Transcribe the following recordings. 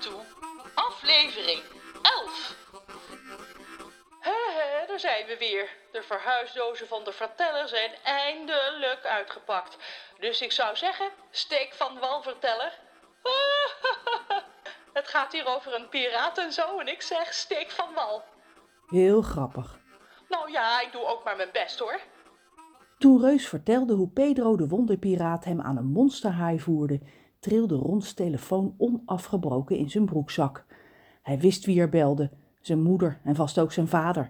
toe, aflevering 11. Hé, hé, daar zijn we weer. De verhuisdozen van de verteller zijn eindelijk uitgepakt. Dus ik zou zeggen, steek van wal, verteller. Het gaat hier over een piraat en zo en ik zeg steek van wal. Heel grappig. Nou ja, ik doe ook maar mijn best hoor. Toen Reus vertelde hoe Pedro de wonderpiraat hem aan een monsterhaai voerde, trilde Rons telefoon onafgebroken in zijn broekzak. Hij wist wie er belde, zijn moeder en vast ook zijn vader.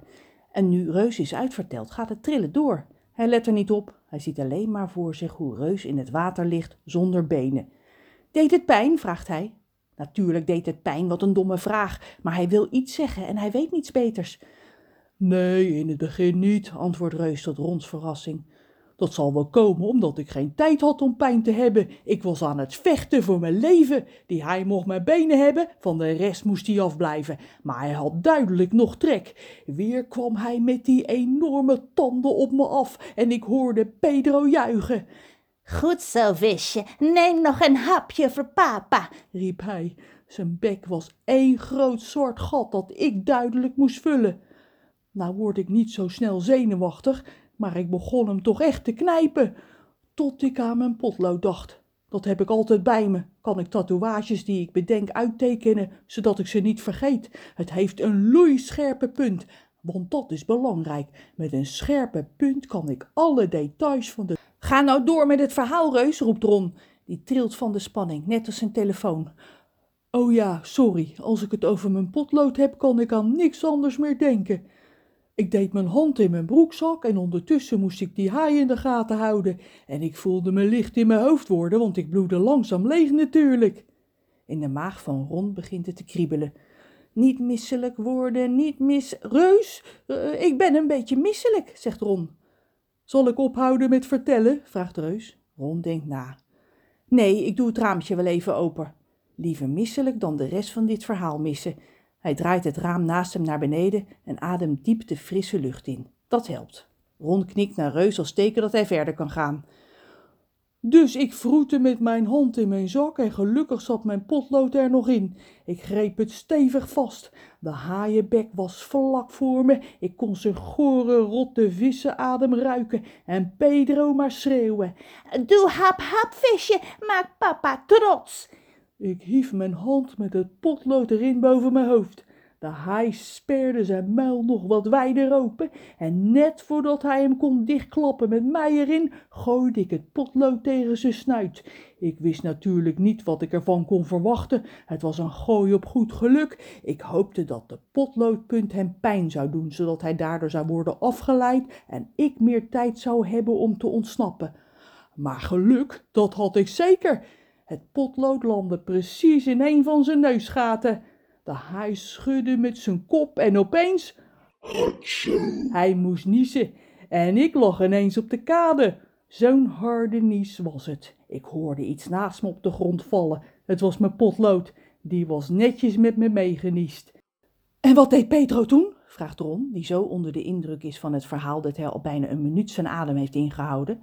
En nu Reus is uitverteld, gaat het trillen door. Hij let er niet op, hij ziet alleen maar voor zich hoe Reus in het water ligt zonder benen. Deed het pijn? vraagt hij. Natuurlijk deed het pijn, wat een domme vraag, maar hij wil iets zeggen en hij weet niets beters. Nee, in het begin niet, antwoordt Reus tot Rons verrassing. Dat zal wel komen omdat ik geen tijd had om pijn te hebben. Ik was aan het vechten voor mijn leven. Die hij mocht mijn benen hebben, van de rest moest hij afblijven. Maar hij had duidelijk nog trek. Weer kwam hij met die enorme tanden op me af en ik hoorde Pedro juichen. Goed zo, visje. Neem nog een hapje voor papa, riep hij. Zijn bek was één groot zwart gat dat ik duidelijk moest vullen. Nou word ik niet zo snel zenuwachtig, maar ik begon hem toch echt te knijpen. Tot ik aan mijn potlood dacht. Dat heb ik altijd bij me. Kan ik tatoeages die ik bedenk uittekenen, zodat ik ze niet vergeet. Het heeft een loeischerpe punt, want dat is belangrijk. Met een scherpe punt kan ik alle details van de... Ga nou door met het verhaal, Reus, roept Ron. Die trilt van de spanning, net als zijn telefoon. Oh ja, sorry. Als ik het over mijn potlood heb, kan ik aan niks anders meer denken. Ik deed mijn hand in mijn broekzak en ondertussen moest ik die haai in de gaten houden. En ik voelde me licht in mijn hoofd worden, want ik bloedde langzaam leeg natuurlijk. In de maag van Ron begint het te kriebelen. Niet misselijk worden, niet mis... Reus, uh, ik ben een beetje misselijk, zegt Ron. Zal ik ophouden met vertellen? vraagt Reus. Ron denkt na. Nee, ik doe het raampje wel even open. Liever misselijk dan de rest van dit verhaal missen. Hij draait het raam naast hem naar beneden en ademt diep de frisse lucht in. Dat helpt. Ron knikt naar Reus als teken dat hij verder kan gaan. Dus ik vroette met mijn hand in mijn zak en gelukkig zat mijn potlood er nog in. Ik greep het stevig vast. De haaienbek was vlak voor me. Ik kon zijn gore, rotte vissenadem ruiken en Pedro maar schreeuwen. Doe hap hap visje, maak papa trots. Ik hief mijn hand met het potlood erin boven mijn hoofd. De haai sperde zijn muil nog wat wijder open en net voordat hij hem kon dichtklappen met mij erin, gooide ik het potlood tegen zijn snuit. Ik wist natuurlijk niet wat ik ervan kon verwachten. Het was een gooi op goed geluk. Ik hoopte dat de potloodpunt hem pijn zou doen, zodat hij daardoor zou worden afgeleid en ik meer tijd zou hebben om te ontsnappen. Maar geluk, dat had ik zeker. Het potlood landde precies in een van zijn neusgaten. De haai schudde met zijn kop en opeens... Hij moest niezen en ik lag ineens op de kade. Zo'n harde nies was het. Ik hoorde iets naast me op de grond vallen. Het was mijn potlood. Die was netjes met me meegeniest. En wat deed Pedro toen? vraagt Ron, die zo onder de indruk is van het verhaal dat hij al bijna een minuut zijn adem heeft ingehouden.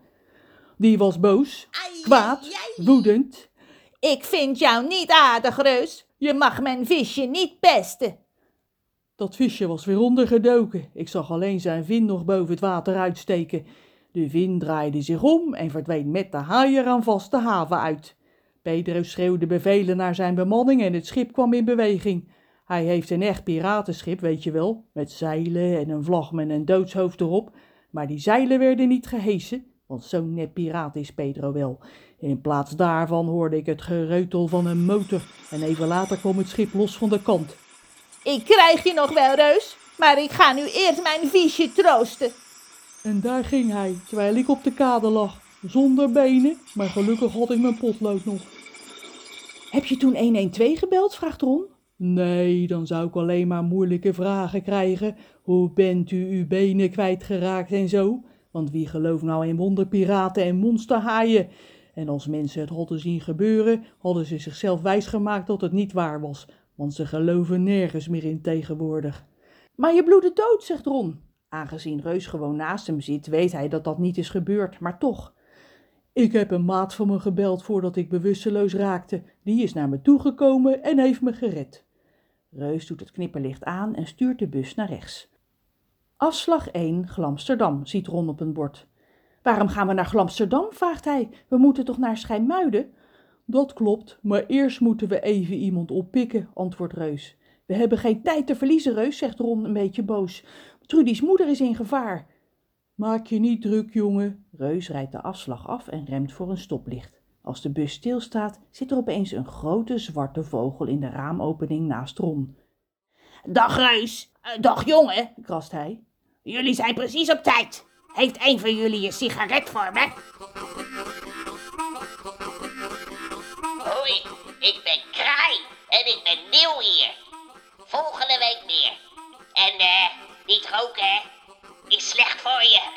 Die was boos, kwaad, woedend. Ik vind jou niet aardig, Reus. Je mag mijn visje niet pesten. Dat visje was weer ondergedoken. Ik zag alleen zijn vin nog boven het water uitsteken. De vin draaide zich om en verdween met de haaier aan vast de haven uit. Pedro schreeuwde bevelen naar zijn bemanning en het schip kwam in beweging. Hij heeft een echt piratenschip, weet je wel, met zeilen en een vlag met een doodshoofd erop. Maar die zeilen werden niet gehesen, want zo'n net piraat is Pedro wel. In plaats daarvan hoorde ik het gereutel van een motor en even later kwam het schip los van de kant. Ik krijg je nog wel, Reus, maar ik ga nu eerst mijn visje troosten. En daar ging hij, terwijl ik op de kade lag, zonder benen, maar gelukkig had ik mijn potlood nog. Heb je toen 112 gebeld? vraagt Ron. Nee, dan zou ik alleen maar moeilijke vragen krijgen. Hoe bent u uw benen kwijtgeraakt en zo? Want wie gelooft nou in wonderpiraten en monsterhaaien? En als mensen het hadden zien gebeuren, hadden ze zichzelf wijsgemaakt dat het niet waar was, want ze geloven nergens meer in tegenwoordig. Maar je bloedde dood, zegt Ron. Aangezien Reus gewoon naast hem zit, weet hij dat dat niet is gebeurd, maar toch. Ik heb een maat van me gebeld voordat ik bewusteloos raakte. Die is naar me toegekomen en heeft me gered. Reus doet het knipperlicht aan en stuurt de bus naar rechts. Afslag 1, Glamsterdam, ziet Ron op een bord. Waarom gaan we naar Glamsterdam? vraagt hij. We moeten toch naar Schijnmuiden? Dat klopt, maar eerst moeten we even iemand oppikken, antwoordt Reus. We hebben geen tijd te verliezen, Reus, zegt Ron een beetje boos. Trudy's moeder is in gevaar. Maak je niet druk, jongen. Reus rijdt de afslag af en remt voor een stoplicht. Als de bus stilstaat, zit er opeens een grote zwarte vogel in de raamopening naast Ron. Dag Reus, Eh, dag jongen, krast hij. Jullie zijn precies op tijd. Heeft een van jullie een sigaret voor me? Hoi, ik ben Kraai en ik ben nieuw hier. Volgende week meer. En eh, niet roken hè, is slecht voor je.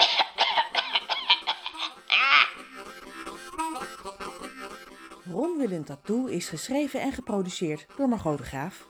ah. Ron wil een tattoo is geschreven en geproduceerd door Margot de Graaf.